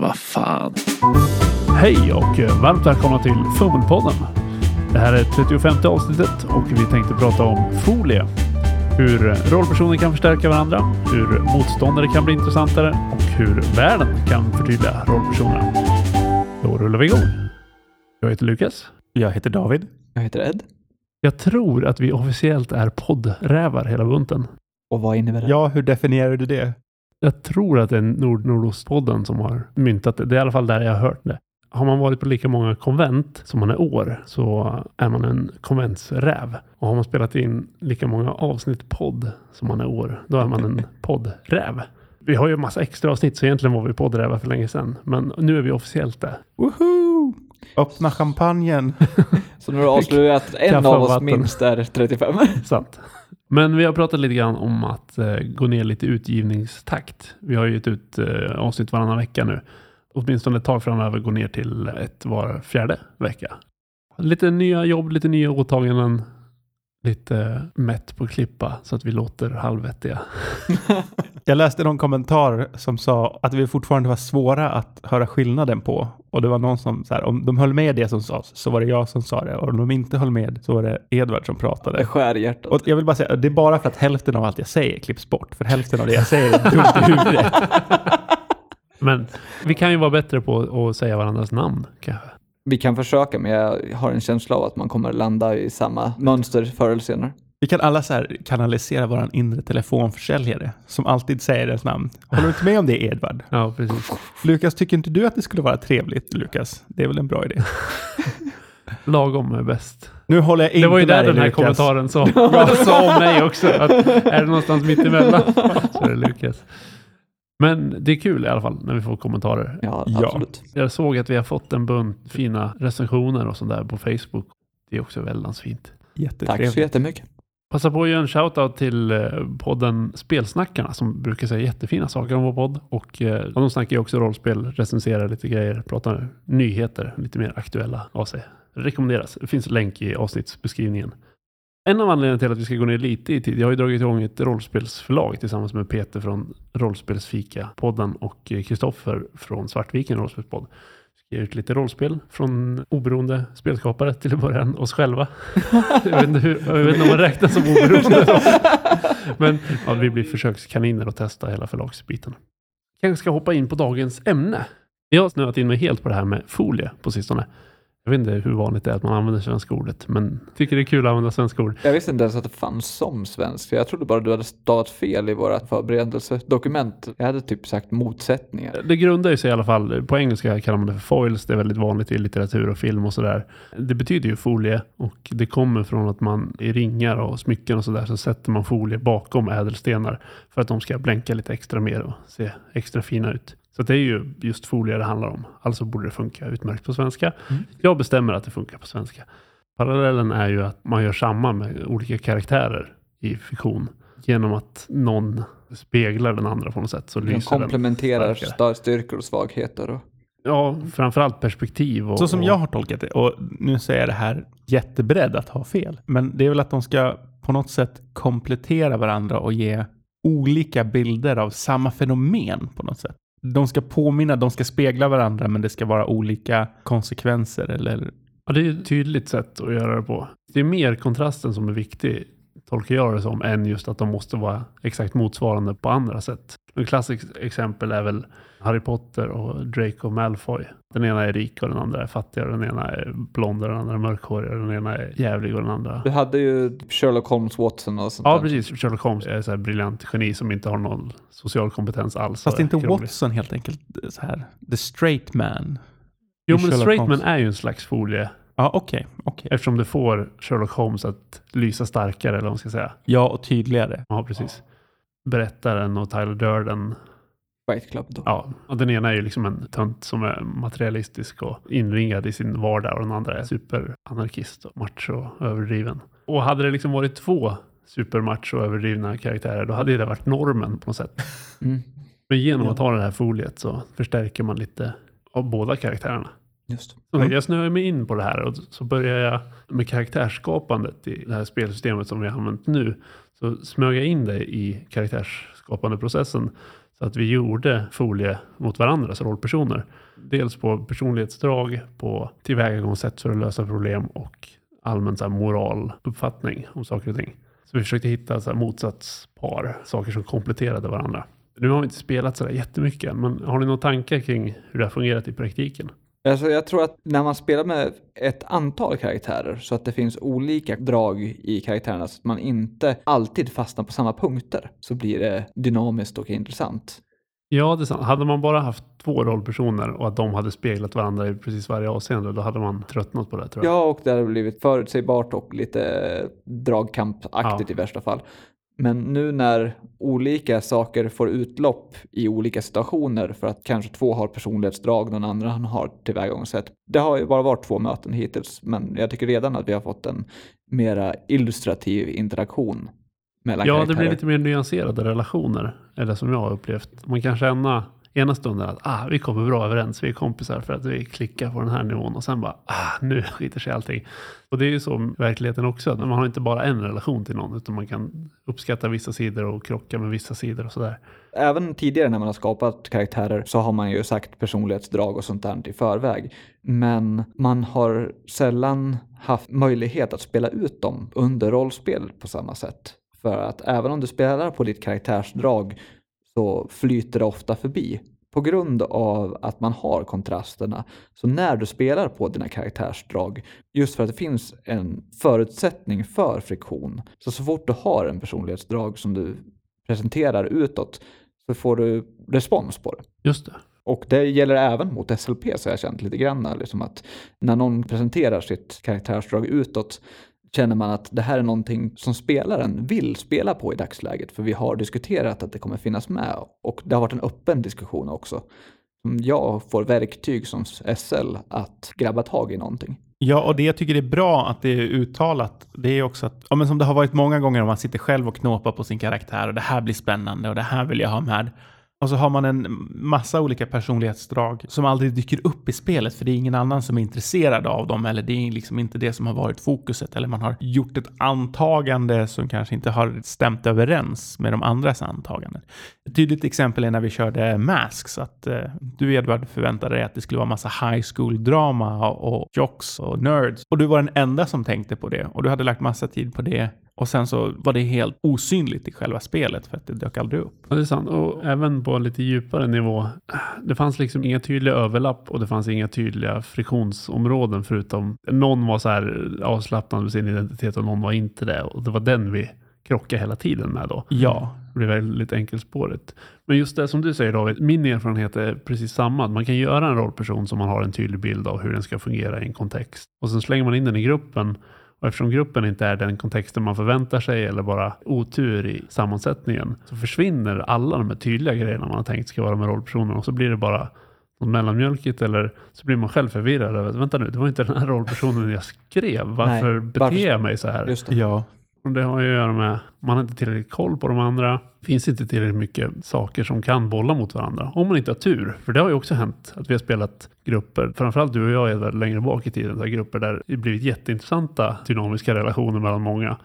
Vad fan. Hej och varmt välkomna till Fummelpodden. Det här är 35 avsnittet och vi tänkte prata om folie. Hur rollpersoner kan förstärka varandra, hur motståndare kan bli intressantare och hur världen kan förtydliga rollpersonerna. Då rullar vi igång. Jag heter Lukas. Jag heter David. Jag heter Ed. Jag tror att vi officiellt är poddrävar hela bunten. Och vad innebär det? Ja, hur definierar du det? Jag tror att det är Nord Nordostpodden som har myntat det. Det är i alla fall där jag har hört det. Har man varit på lika många konvent som man är år så är man en konventsräv. Och har man spelat in lika många avsnitt podd som man är år, då är man en poddräv. Vi har ju en massa extra avsnitt så egentligen var vi poddrävar för länge sedan. Men nu är vi officiellt det. Woho! Öppna champagnen. Så nu har du avslöjat att en Kaffe av oss vatten. minst är 35. Sant. Men vi har pratat lite grann om att eh, gå ner lite utgivningstakt. Vi har ju gett ut eh, avsnitt varannan vecka nu. Åtminstone ett tag framöver gå ner till ett var fjärde vecka. Lite nya jobb, lite nya åtaganden. Lite mätt på klippa så att vi låter halvvettiga. Jag läste någon kommentar som sa att vi fortfarande var svåra att höra skillnaden på. Och det var någon som, så här, om de höll med det som sades så var det jag som sa det. Och om de inte höll med så var det Edvard som Det pratade. skär i hjärtat. Och jag vill bara säga, det är bara för att hälften av allt jag säger klipps bort. För hälften av det jag säger är dumt i huvudet. Men vi kan ju vara bättre på att säga varandras namn kanske. Vi kan försöka, men jag har en känsla av att man kommer landa i samma mönster förr eller senare. Vi kan alla så här kanalisera våran inre telefonförsäljare som alltid säger ens namn. Håller du inte med om det Edvard? Ja, precis. Lukas, tycker inte du att det skulle vara trevligt Lukas? Det är väl en bra idé? Lagom är bäst. Nu håller jag inte Det var ju där den här Lukas. kommentaren sa, sa om mig också. Att är det någonstans mitt emellan så är det Lukas. Men det är kul i alla fall när vi får kommentarer. Ja, Ja. absolut. Jag såg att vi har fått en bunt fina recensioner och sånt där på Facebook. Det är också väldigt fint. Tack så jättemycket. Passa på att göra en shoutout till eh, podden Spelsnackarna som brukar säga jättefina saker om vår podd. Och eh, de snackar ju också rollspel, recenserar lite grejer, pratar nyheter, lite mer aktuella av sig. Rekommenderas. Det finns länk i avsnittsbeskrivningen. En av anledningarna till att vi ska gå ner lite i tid, jag har ju dragit igång ett rollspelsförlag tillsammans med Peter från Rollspelsfika-podden och Kristoffer från Svartviken rollspelspodd. Ska ut lite rollspel från oberoende spelskapare till att början, oss själva. jag, vet inte hur, jag vet inte om man räknas som oberoende. Men ja, vi blir försökskaniner och testa hela förlagsbiten. Kanske ska hoppa in på dagens ämne. Jag har snöat in mig helt på det här med folie på sistone. Jag vet inte hur vanligt det är att man använder svenska ordet, men tycker det är kul att använda svenska ord. Jag visste inte ens att det fanns som svensk. Jag trodde bara du hade stavat fel i våra förberedelsedokument. Jag hade typ sagt motsättningar. Det grundar ju sig i alla fall, på engelska kallar man det för foils, det är väldigt vanligt i litteratur och film och sådär. Det betyder ju folie och det kommer från att man i ringar och smycken och sådär så sätter man folie bakom ädelstenar för att de ska blänka lite extra mer och se extra fina ut. Så det är ju just folie det handlar om. Alltså borde det funka utmärkt på svenska. Jag bestämmer att det funkar på svenska. Parallellen är ju att man gör samma med olika karaktärer i fiktion. Genom att någon speglar den andra på något sätt så De lyser den. komplementerar sta- styrkor och svagheter. Och... Ja, framförallt perspektiv. Och, Så som och, jag har tolkat det, och nu säger jag det här jätteberedd att ha fel, men det är väl att de ska på något sätt komplettera varandra och ge olika bilder av samma fenomen på något sätt. De ska påminna, de ska spegla varandra, men det ska vara olika konsekvenser eller Ja, det är ett tydligt sätt att göra det på. Det är mer kontrasten som är viktig, tolkar jag det som, än just att de måste vara exakt motsvarande på andra sätt. Ett klassiskt exempel är väl Harry Potter och Draco Malfoy. Den ena är rik och den andra är fattig och den ena är blond och den andra är mörkhårig och den ena är jävlig och den andra... Du hade ju Sherlock Holmes, Watson och sånt Ja, där. precis. Sherlock Holmes är så här briljant geni som inte har någon social kompetens alls. Fast inte krånglig. Watson helt enkelt så här, the straight man. Jo, men Sherlock straight Holmes. man är ju en slags folie. Ja, okej, okej. Eftersom det får Sherlock Holmes att lysa starkare, eller vad man ska säga. Ja, och tydligare. Ja, precis. Berättaren och Tyler Durden. Fight Club då. Ja, och den ena är ju liksom en tönt som är materialistisk och inringad i sin vardag och den andra är superanarkist och macho och överdriven. Och hade det liksom varit två supermacho och överdrivna karaktärer, då hade det varit normen på något sätt. Mm. Men genom Ja. att ha det här foliet så förstärker man lite av båda karaktärerna. Just. Sagt, Jag snöar mig in på det här och så börjar jag med karaktärsskapandet i det här spelsystemet som vi har använt nu. Så smög jag in det i karaktärsskapande processen. Så att vi gjorde folie mot varandra som rollpersoner. Dels på personlighetsdrag, på tillvägagångssätt för att lösa problem och allmän så här, moraluppfattning om saker och ting. Så vi försökte hitta så här, motsatspar, saker som kompletterade varandra. Nu har vi inte spelat så där jättemycket än, men har ni några tankar kring hur det har fungerat i praktiken? Alltså jag tror att när man spelar med ett antal karaktärer så att det finns olika drag i karaktärerna så att man inte alltid fastnar på samma punkter så blir det dynamiskt och intressant. Ja, det är sant. Hade man bara haft två rollpersoner och att de hade speglat varandra i precis varje avseende, då hade man tröttnat på det tror jag. Ja, och det hade blivit förutsägbart och lite dragkampaktigt Ja. i värsta fall. Men nu när olika saker får utlopp i olika situationer för att kanske två har personlighetsdrag, någon annan har tillvägagångssätt. Det har ju bara varit två möten hittills, men jag tycker redan att vi har fått en mera illustrativ interaktion mellan Ja, det karaktärer. blir lite mer nyanserade relationer, det som jag har upplevt. Man kan känna ena stunden att ah, vi kommer bra överens, vi är kompisar för att vi klickar på den här nivån och sen bara ah, nu skiter sig allting. Och det är ju så i verkligheten också, att man har inte bara en relation till någon utan man kan uppskatta vissa sidor och krocka med vissa sidor och sådär. Även tidigare när man har skapat karaktärer så har man ju sagt personlighetsdrag och sånt där i förväg. Men man har sällan haft möjlighet att spela ut dem under rollspel på samma sätt. För att även om du spelar på ditt karaktärsdrag så flyter det ofta förbi. På grund av att man har kontrasterna. Så när du spelar på dina karaktärsdrag, just för att det finns en förutsättning för friktion. Så så fort du har en personlighetsdrag som du presenterar utåt så får du respons på det. Just det. Och det gäller även mot SLP så har jag känt lite grann. Liksom att när någon presenterar sitt karaktärsdrag utåt känner man att det här är någonting som spelaren vill spela på i dagsläget. För vi har diskuterat att det kommer finnas med och det har varit en öppen diskussion också. Mm, jag får verktyg som SL att grabba tag i någonting. Ja, och det jag tycker är bra att det är uttalat, det är också att, ja, men som det har varit många gånger om man sitter själv och knåpar på sin karaktär och det här blir spännande och det här vill jag ha med. Och så har man en massa olika personlighetsdrag som aldrig dyker upp i spelet för det är ingen annan som är intresserad av dem eller det är liksom inte det som har varit fokuset eller man har gjort ett antagande som kanske inte har stämt överens med de andras antaganden. Ett tydligt exempel är när vi körde Masks, att eh, du Edvard förväntade dig att det skulle vara massa high school-drama och, och jocks och nerds. Och du var den enda som tänkte på det och du hade lagt massa tid på det. Och sen så var det helt osynligt i själva spelet för att det dök aldrig upp. Ja, det är sant. Och även på en lite djupare nivå. Det fanns liksom inga tydliga överlapp och det fanns inga tydliga friktionsområden förutom någon var så här avslappnad med sin identitet och någon var inte det. Och det var den vi krockade hela tiden med då. Ja, Det blir väldigt enkelspårigt. Men just det som du säger David, min erfarenhet är precis samma. Man kan göra en rollperson som man har en tydlig bild av hur den ska fungera i en kontext. Och sen slänger man in den i gruppen. Och eftersom gruppen inte är den kontexten man förväntar sig eller bara otur i sammansättningen så försvinner alla de här tydliga grejerna man har tänkt ska vara med rollpersonen och så blir det bara något mellanmjölkigt eller så blir man själv förvirrad. över Vänta nu, det var inte den här rollpersonen jag skrev. Varför Nej, beter varför- jag mig så här? Just det. ja. Och det har ju att göra med man har inte tillräckligt koll på de andra. finns inte tillräckligt mycket saker som kan bolla mot varandra. Om man inte har tur. För det har ju också hänt att vi har spelat grupper, framförallt du och jag är väl längre bak i tiden, här grupper där det blivit jätteintressanta dynamiska relationer mellan många.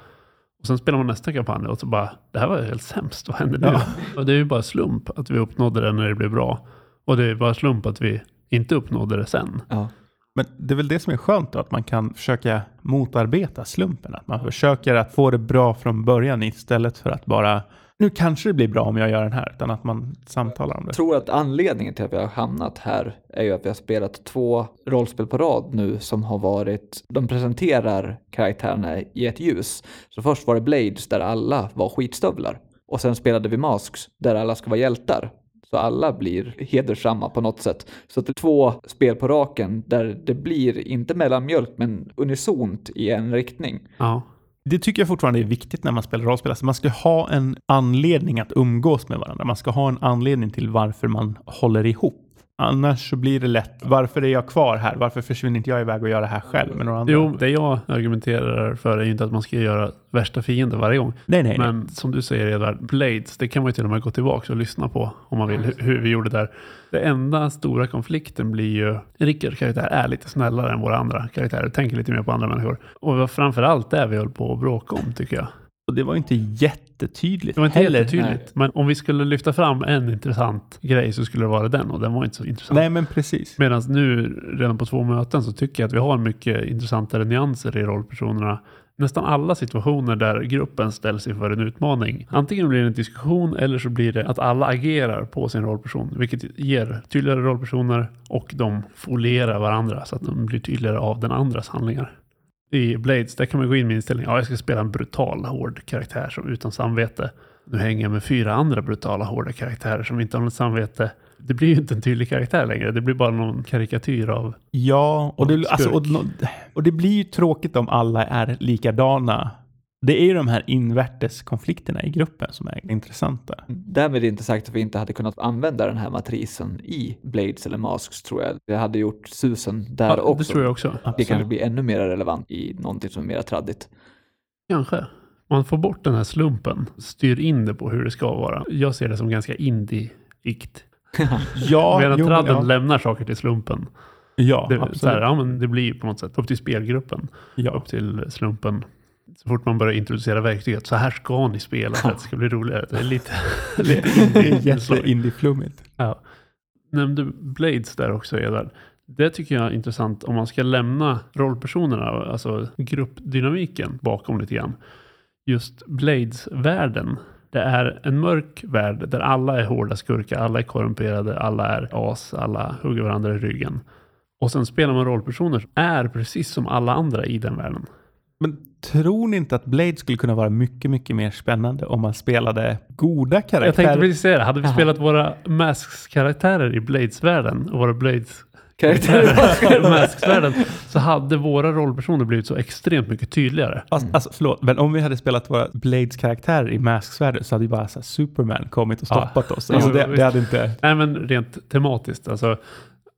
Och sen spelar man nästa kampanj och så bara, det här var ju helt sämst, vad händer nu? Ja. Och det är ju bara slump att vi uppnådde det när det blev bra. Och det är bara slump att vi inte uppnådde det sen. Ja. Men det är väl det som är skönt då, att man kan försöka motarbeta slumpen. Att man försöker att få det bra från början istället för att bara nu kanske det blir bra om jag gör den här, utan att man samtalar om det. Jag tror att anledningen till att vi har hamnat här är ju att vi har spelat två rollspel på rad nu som har varit, de presenterar karaktärerna i ett ljus. Så först var det Blades där alla var skitstövlar. Och sen spelade vi Masks där alla ska vara hjältar. Så alla blir hedersamma på något sätt. Så att det är två spel på raken där det blir inte mellanmjölk men unisont i en riktning. Ja. Det tycker jag fortfarande är viktigt när man spelar rollspel. Alltså man ska ha en anledning att umgås med varandra. Man ska ha en anledning till varför man håller ihop. Annars så blir det lätt, varför är jag kvar här? Varför försvinner inte jag iväg och gör det här själv med några andra? Jo, det jag argumenterar för är ju inte att man ska göra värsta fienden varje gång. nej, nej, nej. Men som du säger Edvard, Blades, det kan man ju till och med gå tillbaka och lyssna på om man vill, hu- hur vi gjorde där. Det enda stora konflikten blir ju, Rickards karaktär är lite snällare än våra andra karaktärer, tänker lite mer på andra människor. Och det var framför allt det vi höll på att bråka om tycker jag. Och det var inte jättetydligt Det var inte heller. jättetydligt. Men om vi skulle lyfta fram en intressant grej så skulle det vara den och den var inte så intressant. Nej, men precis. Medan nu redan på två möten så tycker jag att vi har mycket intressantare nyanser i rollpersonerna. Nästan alla situationer där gruppen ställs inför en utmaning. Antingen blir det en diskussion eller så blir det att alla agerar på sin rollperson. Vilket ger tydligare rollpersoner och de folierar varandra så att de blir tydligare av den andras handlingar. I Blades där kan man gå in med inställningen ja, jag ska spela en brutal, hård karaktär som utan samvete. Nu hänger jag med fyra andra brutala, hårda karaktärer som inte har något samvete. Det blir ju inte en tydlig karaktär längre. Det blir bara någon karikatyr av Ja, och det, alltså, och, och det blir ju tråkigt om alla är likadana. Det är ju de här invärtes konflikterna i gruppen som är intressanta. Därmed inte sagt att vi inte hade kunnat använda den här matrisen i Blades eller Masks tror jag. Det hade gjort susen där Ja, också. Det tror jag också. Det kanske blir ännu mer relevant i någonting som är mer traddigt. Kanske. Man får bort den här slumpen. Styr in det på hur det ska vara. Jag ser det som ganska indie-ikt. Ja, Medan jo, tradden ja. lämnar saker till slumpen. Ja, Det, absolut. så här, ja, men det blir på något sätt upp till spelgruppen. ja. Upp till slumpen. Så fort man börjar introducera verktyget. Så här ska ni spela för att det ska bli roligare. Det är lite, lite jätte-indie-flummigt. Ja. Nämnde Blades där också, Edvard. Det tycker jag är intressant om man ska lämna rollpersonerna, alltså gruppdynamiken bakom lite grann. Just Blades-världen. Det är en mörk värld där alla är hårda skurkar, alla är korrumperade, alla är as, alla hugger varandra i ryggen. Och sen spelar man rollpersoner som är precis som alla andra i den världen. Men tror ni inte att Blade skulle kunna vara mycket, mycket mer spännande om man spelade goda Jag tänkte karaktärer? precis säga det, hade vi Aha. spelat våra Masks-karaktärer i Blades-världen och våra Blades Karaktärer. Masks-världen så hade våra rollpersoner blivit så extremt mycket tydligare. Alltså, alltså, förlåt, men om vi hade spelat våra Blades karaktärer i Masks-världen så hade ju bara så här, Superman kommit och stoppat oss. Alltså, Jo, det, det hade inte... Nej men rent tematiskt, alltså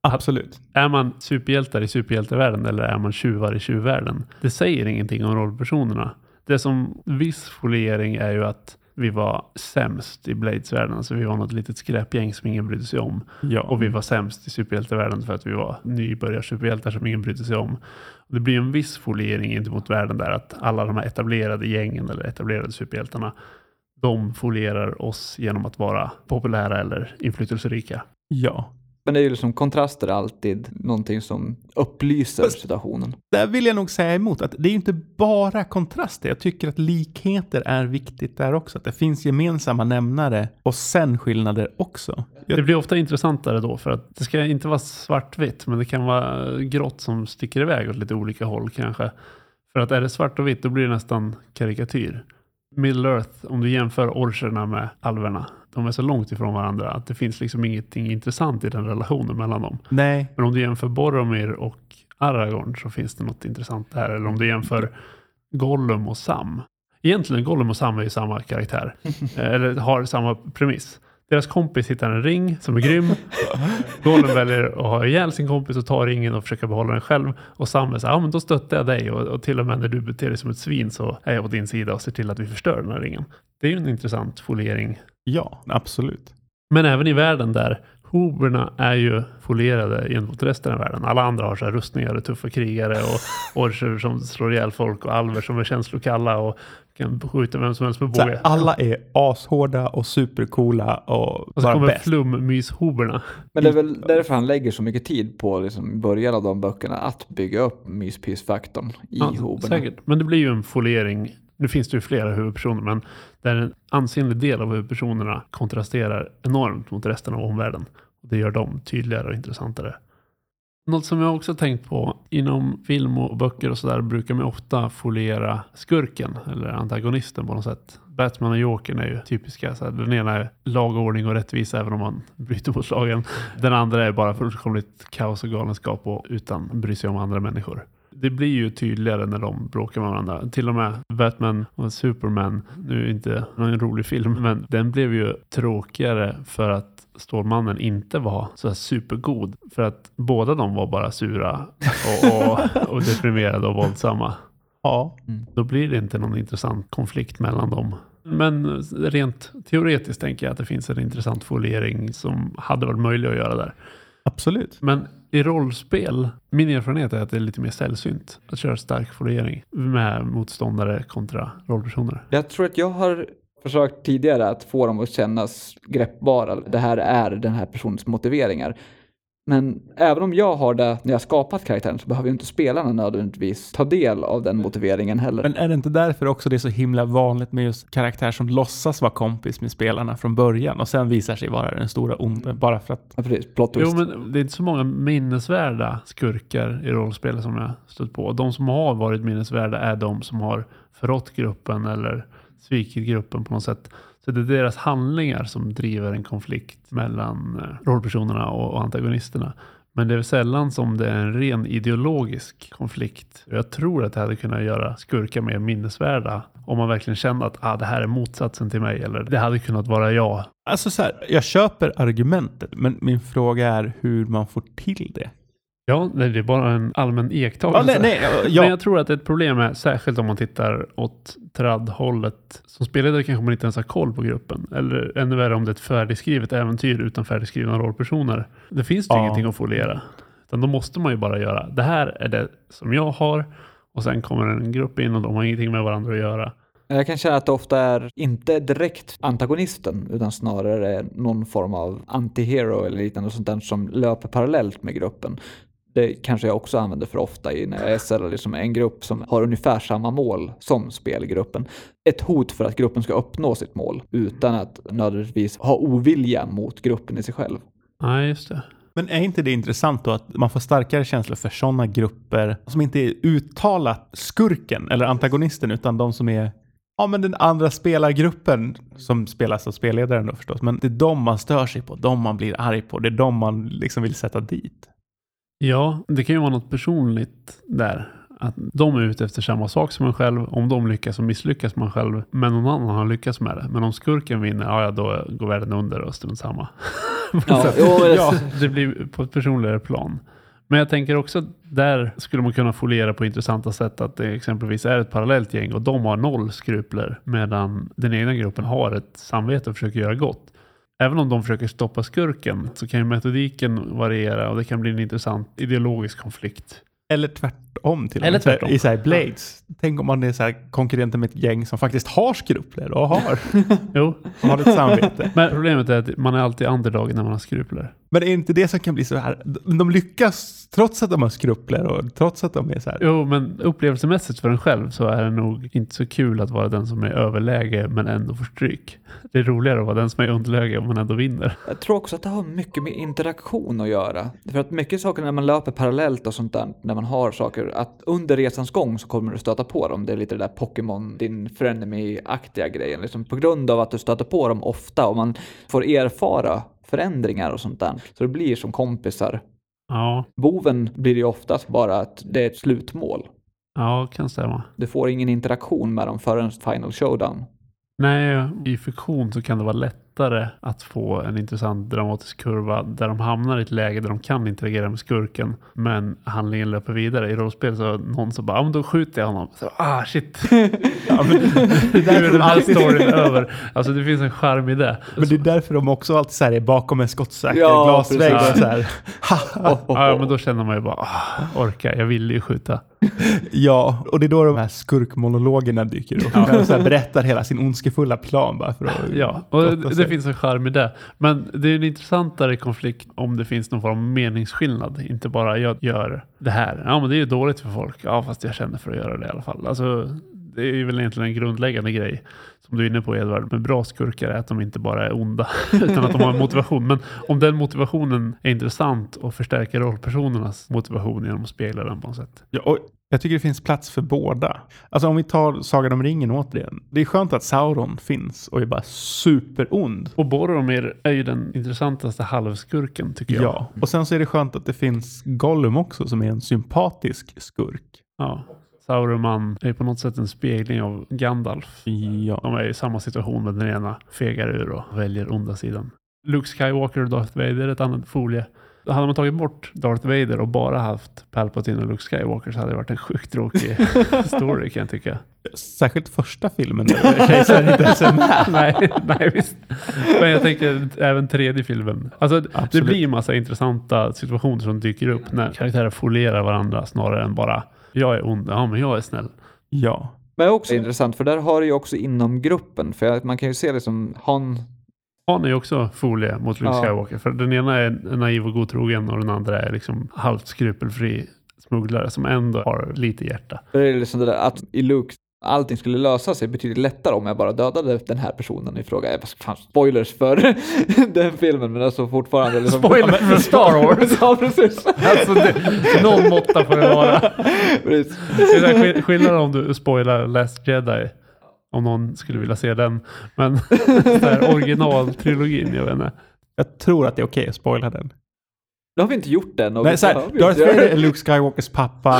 Absolut. är man superhjältar i superhjältevärlden eller är man tjuvar i tjuvvärlden? Det säger ingenting om rollpersonerna. Det som viss foliering är ju att vi var sämst i Blades-världen. Alltså vi var något litet skräpgäng som ingen brydde sig om. Ja. Och vi var sämst i superhjältevärlden för att vi var nybörjarsuperhjältar som ingen brydde sig om. Det blir en viss foliering gentemot världen där att alla de här etablerade gängen eller etablerade superhjältarna de folierar oss genom att vara populära eller inflytelserika. ja. Men det är ju liksom kontraster alltid någonting som upplyser Fast- situationen. Där vill jag nog säga emot att det är ju inte bara kontraster. Jag tycker att likheter är viktigt där också. Att det finns gemensamma nämnare och sen skillnader också. Det blir ofta intressantare då för att det ska inte vara svartvitt men det kan vara grått som sticker iväg åt lite olika håll kanske. För att är det svart och vitt då blir det nästan karikatyr. Middle Earth, om du jämför orcherna med alverna, de är så långt ifrån varandra att det finns liksom ingenting intressant i den relationen mellan dem. nej, Men om du jämför Boromir och Aragorn så finns det något intressant där. Eller om du jämför Gollum och Sam. Egentligen Gollum och Sam är ju samma karaktär. Eh, Eller har samma premiss. Deras kompis hittar en ring som är grym. Gollum väljer att ha ihjäl sin kompis och ta ringen och försöka behålla den själv. Och Sam är så här, ja men då stöttar jag dig och, och till och med när du beter dig som ett svin så är jag på din sida och ser till att vi förstör den här ringen. Det är ju en intressant foliering. ja, absolut. Men även i världen där hoberna är ju folierade gentemot resten av världen. Alla andra har så här rustningar och tuffa krigare och orcher som slår ihjäl folk och alver som är känslokalla och kan skjuta vem som helst med båge. alla är ashårda och supercoola och, Och så bara kommer bäst. flummyshoberna. Men det är väl därför han lägger så mycket tid på liksom, i början av de böckerna att bygga upp myspysfaktorn i Ja, hoberna. säkert. Men det blir ju en foliering. Nu finns det ju flera huvudpersoner men där en ansenlig del av huvudpersonerna kontrasterar enormt mot resten av omvärlden. Och Det gör dem tydligare och intressantare. Något som jag också tänkt på inom film och böcker och sådär brukar man ofta foliera skurken eller antagonisten på något sätt. Batman och Jokern är ju typiska. Så här, den ena är lag, ordning och rättvisa även om man bryter mot lagen. Den andra är bara fullkomligt kaos och galenskap och utan bry sig om andra människor. Det blir ju tydligare när de bråkar med varandra. Till och med Batman och Superman, nu är inte någon rolig film, men den blev ju tråkigare för att Stålmannen inte var så här supergod. För att båda de var bara sura och, och, och deprimerade och våldsamma. Ja, Då blir det inte någon intressant konflikt mellan dem. Men rent teoretiskt tänker jag att det finns en intressant foliering som hade varit möjlig att göra där. Absolut. Men i rollspel, min erfarenhet är att det är lite mer sällsynt att köra stark foliering med motståndare kontra rollpersoner. Jag tror att jag har försökt tidigare att få dem att kännas greppbara. Det här är den här personens motiveringar. Men även om jag har det när jag skapat karaktären så behöver ju inte spelarna nödvändigtvis ta del av den motiveringen heller. Men är det inte därför också det är så himla vanligt med just karaktär som låtsas vara kompis med spelarna från början och sen visar sig vara den stora onde bara för att... Ja, precis. Plot twist. Jo, men det är inte så många minnesvärda skurkar i rollspel som jag stött på. De som har varit minnesvärda är de som har förrått gruppen eller svikit gruppen på något sätt. Så det är deras handlingar som driver en konflikt mellan eh, rollpersonerna och antagonisterna. Men det är sällan som det är en ren ideologisk konflikt. Jag tror att det hade kunnat göra skurkar mer minnesvärda om man verkligen kände att ah, det här är motsatsen till mig eller det hade kunnat vara jag. Alltså så här, jag köper argumentet, men min fråga är hur man får till det. Ja, det är bara en allmän iakttagelse. Ja, nej, nej, ja. Men jag tror att ett problem är, särskilt om man tittar åt trad-hållet, som spelledare kanske man inte ens har koll på gruppen. Eller ännu värre om det är ett färdigskrivet äventyr utan färdigskrivna rollpersoner. Det finns ju Ja. ingenting att foliera. Utan då måste man ju bara göra, det här är det som jag har och sen kommer en grupp in och de har ingenting med varandra att göra. Jag kan känna att det ofta är inte direkt antagonisten utan snarare någon form av antihero eller liknande sånt där som löper parallellt med gruppen. Det kanske jag också använder för ofta i när jag SL liksom en grupp som har ungefär samma mål som spelgruppen. Ett hot för att gruppen ska uppnå sitt mål utan att nödvändigtvis ha ovilja mot gruppen i sig själv. Nej, just det. Men är inte det intressant då att man får starkare känslor för sådana grupper som inte är uttalat skurken eller antagonisten utan de som är Ja, men den andra spelargruppen som spelas av spelledaren då förstås. Men det är de man stör sig på, de man blir arg på, det är de man liksom vill sätta dit. Ja, det kan ju vara något personligt där. Att de är ute efter samma sak som en själv. Om de lyckas så misslyckas man själv. Men någon annan har lyckats med det. Men om skurken vinner, ja, ja då går världen under och strunt samma. Ja, ja, det blir på ett personligare plan. Men jag tänker också att där skulle man kunna foliera på intressanta sätt att det exempelvis är ett parallellt gäng och de har noll skrupler medan den egna gruppen har ett samvete och försöker göra gott. Även om de försöker stoppa skurken så kan ju metodiken variera och det kan bli en intressant ideologisk konflikt. Eller tvärtom till och Eller tvärtom. I så här Blades. Tänk om man är så här konkurrenter med ett gäng som faktiskt har skrupler och har, Jo, och har ett samvete. men problemet är att man är alltid underdog när man har skrupler. Men är inte det som kan bli så här? De lyckas trots att de har skrupler och trots att de är så här. Jo, men upplevelsemässigt för en själv så är det nog inte så kul att vara den som är överläge men ändå får stryk. Det är roligare att vara den som är underläge men ändå vinner. Jag tror också att det har mycket med interaktion att göra. För att mycket saker när man löper parallellt och sånt där, när man har saker, att under resans gång så kommer du stöta på dem. Det är lite det där Pokémon, din frenemy-aktiga grejen. Liksom på grund av att du stöter på dem ofta och man får erfara förändringar och sånt där. Så det blir som kompisar. Ja, Boven blir ju oftast bara att det är ett slutmål. ja, kan stämma. Du får ingen interaktion med dem förrän Final Showdown. Nej, i fiktion så kan det vara lättare att få en intressant dramatisk kurva där de hamnar i ett läge där de kan interagera med skurken men handlingen löper vidare. I rollspel så är det någon som bara, ja men då skjuter jag honom. Så, ah shit, Ja, men det, är därför den de här storyn över. Alltså det finns en charm i det. men det är därför de också alltid så här är bakom en skottsäker Ja, glasvägg. Så här. Ja, men då känner man ju bara, ah, orka, jag ville ju skjuta. Ja, och det är då de här skurkmonologerna dyker upp. De så här berättar hela sin ondskefulla plan bara för att... Ja, och det, det finns en charm i det. Men det är en intressantare konflikt om det finns någon form av meningsskillnad. Inte bara jag gör det här. Ja, men det är ju dåligt för folk. Ja, fast jag känner för att göra det i alla fall. Alltså, det är ju väl egentligen en grundläggande grej som du är inne på Edvard. Med bra skurkar är att de inte bara är onda utan att de har en motivation. Men om den motivationen är intressant och förstärker rollpersonernas motivation genom att spegla den på något sätt. Ja, och jag tycker det finns plats för båda. Alltså om vi tar Sagan om ringen återigen. Det är skönt att Sauron finns och är bara superond. Och Boromir är ju den intressantaste halvskurken tycker jag. Ja, och sen så är det skönt att det finns Gollum också som är en sympatisk skurk. Ja. Sauruman är på något sätt en spegling av Gandalf. Ja. De är i samma situation men den ena fegar ur och väljer onda sidan. Luke Skywalker och Darth Vader är ett annat folie. Hade man tagit bort Darth Vader och bara haft Palpatine och Luke Skywalker så hade det varit en sjukt tråkig story kan jag tycka. Särskilt första filmen där kejsaren inte ens är med. nej, nej, visst. Men jag tänker även tredje filmen. Alltså, det blir en massa intressanta situationer som dyker upp när karaktärer folierar varandra snarare än bara jag är ond, ja men jag är snäll. Ja. Men också intressant, för där har du ju också inom gruppen, för man kan ju se liksom Han Han är ju också folie mot Luke Ja. Skywalker. För den ena är naiv och godtrogen och den andra är liksom halvt skrupelfri smugglare som ändå har lite hjärta. Det är liksom det där att i Luke allting skulle lösa sig betydligt lättare om jag bara dödade den här personen i fråga. Fan, spoilers för den filmen, men alltså fortfarande. Liksom, Spoiler för Star Wars! ja, precis. Alltså, det, någon måtta får det vara. precis. Det är så här skill- skillnad om du spoilar Last Jedi. Om någon skulle vilja se den. Men originaltrilogin, jag vet inte. Jag tror att det är okej att spoila den. Det har vi inte gjort än. och Nej, så här, Darth. Vader är Luke Skywalkers pappa.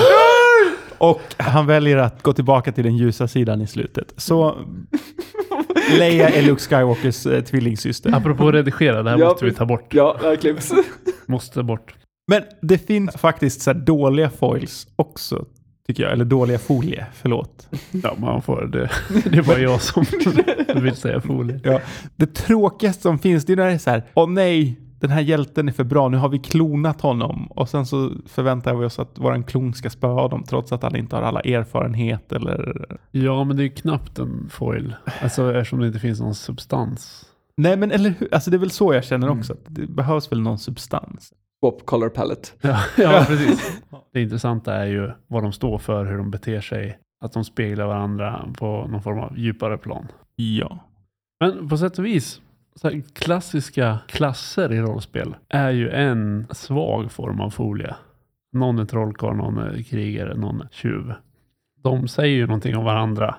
Och han väljer att gå tillbaka till den ljusa sidan i slutet. Så Leia är Luke Skywalkers eh, tvillingsyster. Apropå redigera, det här Ja, måste vi ta bort. Ja, verkligen. Måste bort. Men det finns faktiskt så här dåliga foils också, tycker jag. Eller dåliga folie, förlåt. Ja, man får det. Det är bara jag som vill säga folie. Ja. Det tråkigaste som finns, det är när det är så här, åh nej, den här hjälten är för bra, nu har vi klonat honom. Och sen så förväntar vi oss att våran klon ska spöa dem, trots att han inte har alla erfarenhet eller... Ja, men det är ju knappt en foil. Alltså eftersom det inte finns någon substans. Nej, men eller hur? Alltså det är väl så jag känner Mm. också, att det behövs väl någon substans. Swap color palette. Ja, ja precis. Det intressanta är ju vad de står för, hur de beter sig. Att de speglar varandra på någon form av djupare plan. Ja. Men på sätt och vis, här, klassiska klasser i rollspel är ju en svag form av folie. Någon är trollkarl, någon är krigare, någon är tjuv. De säger ju någonting om varandra.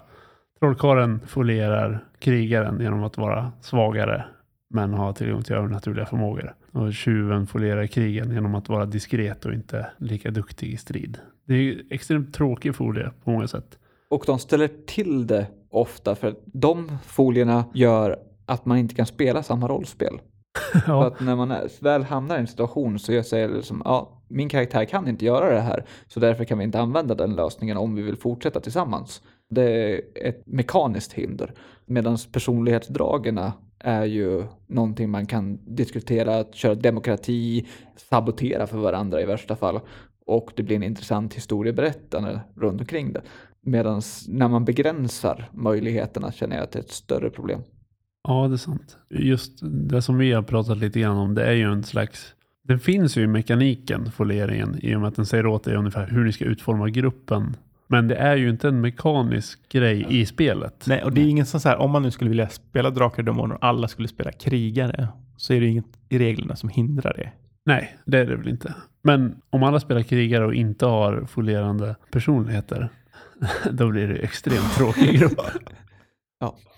Trollkarlen folierar krigaren genom att vara svagare men ha tillgång till övernaturliga förmågor. Och tjuven folierar krigen genom att vara diskret och inte lika duktig i strid. Det är ju extremt tråkig folie på många sätt. Och de ställer till det ofta för att de folierna gör att man inte kan spela samma rollspel. Ja, att när man väl hamnar i en situation så jag säger det som, ja, min karaktär kan inte göra det här, så därför kan vi inte använda den lösningen om vi vill fortsätta tillsammans. Det är ett mekaniskt hinder. Medan personlighetsdragen är ju någonting man kan diskutera, att köra demokrati, sabotera för varandra i värsta fall. Och det blir en intressant historieberättande runt omkring det. Medan när man begränsar möjligheterna känner jag att det är ett större problem. Ja, det är sant. Just det som vi har pratat lite grann om, det är ju en slags... Den finns ju i mekaniken, folieringen, i och med att den säger åt dig ungefär hur ni ska utforma gruppen. Men det är ju inte en mekanisk grej i spelet. Nej, och det är ingen sån så här, om man nu skulle vilja spela Drakar och Demoner och alla skulle spela krigare, så är det inget i reglerna som hindrar det. Nej, det är det väl inte. Men om alla spelar krigare och inte har folierande personligheter, då blir det ju extremt tråkig grupp.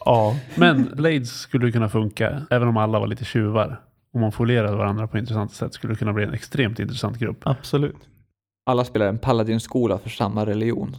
Ja, Men Blades skulle kunna funka, även om alla var lite tjuvar. Om man folierade varandra på intressanta sätt skulle det kunna bli en extremt intressant grupp. absolut. Alla spelar en paladinskola för samma religion.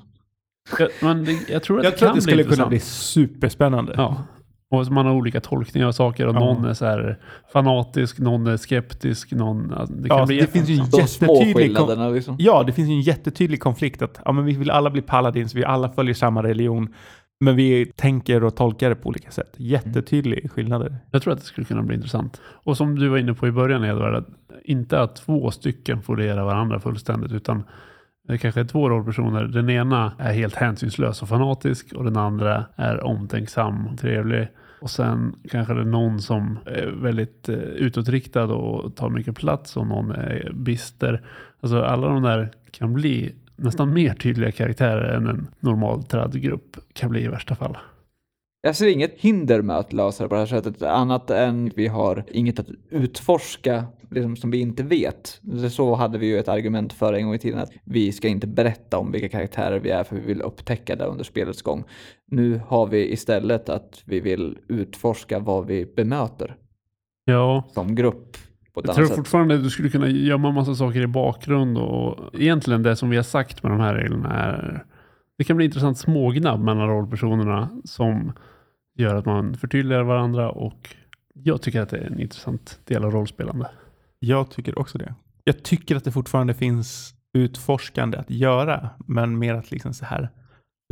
Ja, Men det, jag tror att Jag det tror kan att det skulle bli kunna bli superspännande. Ja. Och man har olika tolkningar av saker och Ja. någon är så här fanatisk, någon är skeptisk, någon... alltså, Det kan Ja, bli det finns ju en De jättetydlig... Skillnaderna liksom. ja, det finns ju en jättetydlig konflikt att ja, men vi vill alla bli paladins, vi alla följer samma religion, men vi tänker och tolkar det på olika sätt. Jättetydliga skillnader. Jag tror att det skulle kunna bli intressant. Och som du var inne på i början Edvard, att inte att två stycken folierar varandra fullständigt utan det kanske är två rollpersoner. Den ena är helt hänsynslös och fanatisk och den andra är omtänksam och trevlig. Och sen kanske det är någon som är väldigt eh, utåtriktad och tar mycket plats och någon är bister. Alltså alla de där kan bli nästan mer tydliga karaktärer än en normal tradgrupp kan bli i värsta fall. Jag ser inget hinder med att lösa det på det här sättet, annat än vi har inget att utforska liksom, som vi inte vet. Så hade vi ju ett argument för en gång i tiden att vi ska inte berätta om vilka karaktärer vi är för vi vill upptäcka det under spelets gång. Nu har vi istället att vi vill utforska vad vi bemöter Ja, som grupp på ett Jag annat tror sätt. fortfarande att du skulle kunna gömma massa saker i bakgrund och egentligen det som vi har sagt med de här reglerna är det kan bli intressant smågnabb mellan rollpersonerna som gör att man förtydligar varandra och jag tycker att det är en intressant del av rollspelande. Jag tycker också det. Jag tycker att det fortfarande finns utforskande att göra, men mer att liksom så här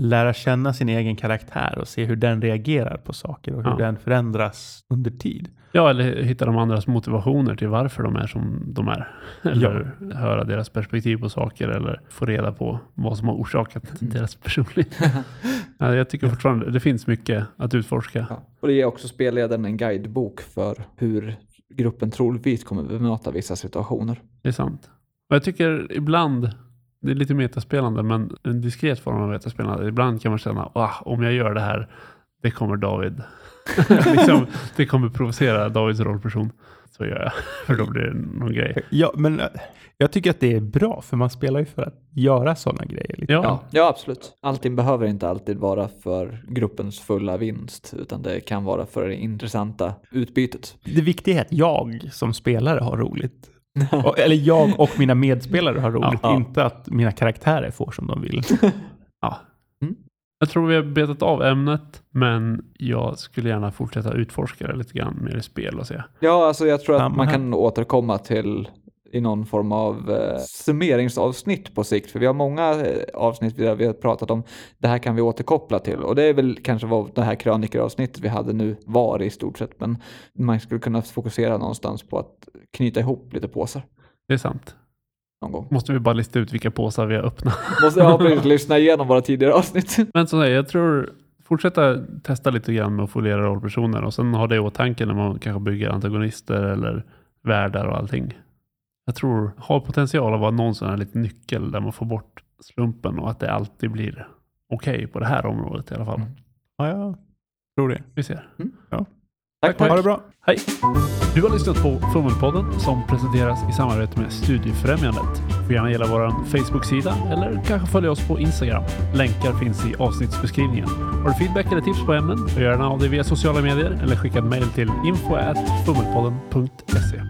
lära känna sin egen karaktär och se hur den reagerar på saker och hur Ja. den förändras under tid. Ja, eller hitta de andras motivationer till varför de är som de är. Eller höra deras perspektiv på saker eller få reda på vad som har orsakat deras personlighet. ja, jag tycker fortfarande det finns mycket att utforska. Ja. Och det ger också spelledaren en guidebok för hur gruppen troligtvis kommer bemöta vissa situationer. Det är sant. Och jag tycker ibland, det är lite metaspelande, men en diskret form av metaspelande. Ibland kan man känna, ah, om jag gör det här, det kommer David. liksom, det kommer provocera Davids rollperson. Så gör jag, för då blir det någon grej. Ja, men eh, jag tycker att det är bra, för man spelar ju för att göra sådana grejer. Lite. Ja, Ja, ja, absolut. Allting behöver inte alltid vara för gruppens fulla vinst, utan det kan vara för det intressanta utbytet. Det viktiga är att jag som spelare har roligt. Och- Eller jag och mina medspelare har roligt, Ja. inte att mina karaktärer får som de vill. ja. Mm. Jag tror vi har betat av ämnet, men jag skulle gärna fortsätta utforska det lite grann mer i spel och se. Ja, alltså jag tror att man här. kan återkomma till i någon form av eh, summeringsavsnitt på sikt. För vi har många eh, avsnitt där vi har pratat om det här kan vi återkoppla till. Och det är väl kanske vad det här krönikeravsnittet vi hade nu var i stort sett. Men man skulle kunna fokusera någonstans på att knyta ihop lite påsar Det är sant. någon gång. Måste vi bara lista ut vilka påsar vi har öppnat. Måste jag precis lyssna igenom våra tidigare avsnitt. Men som jag tror fortsätta testa lite grann med att foliera rollpersoner och sen ha det i åtanke när man kanske bygger antagonister eller världar och allting. Jag tror har potential att vara någon sån här liten nyckel där man får bort slumpen och att det alltid blir okej på det här området i alla fall. Mm. Ja, jag tror det. Vi ser. Tack, tack. Ha det bra. Hej! Du har lyssnat på Fummelpodden som presenteras i samarbete med Studiefrämjandet. Du får gärna gilla vår Facebook-sida eller kanske följa oss på Instagram. Länkar finns i avsnittsbeskrivningen. Har du feedback eller tips på ämnen? Gör gärna av det via sociala medier eller skicka ett mejl till info@fummelpodden.se.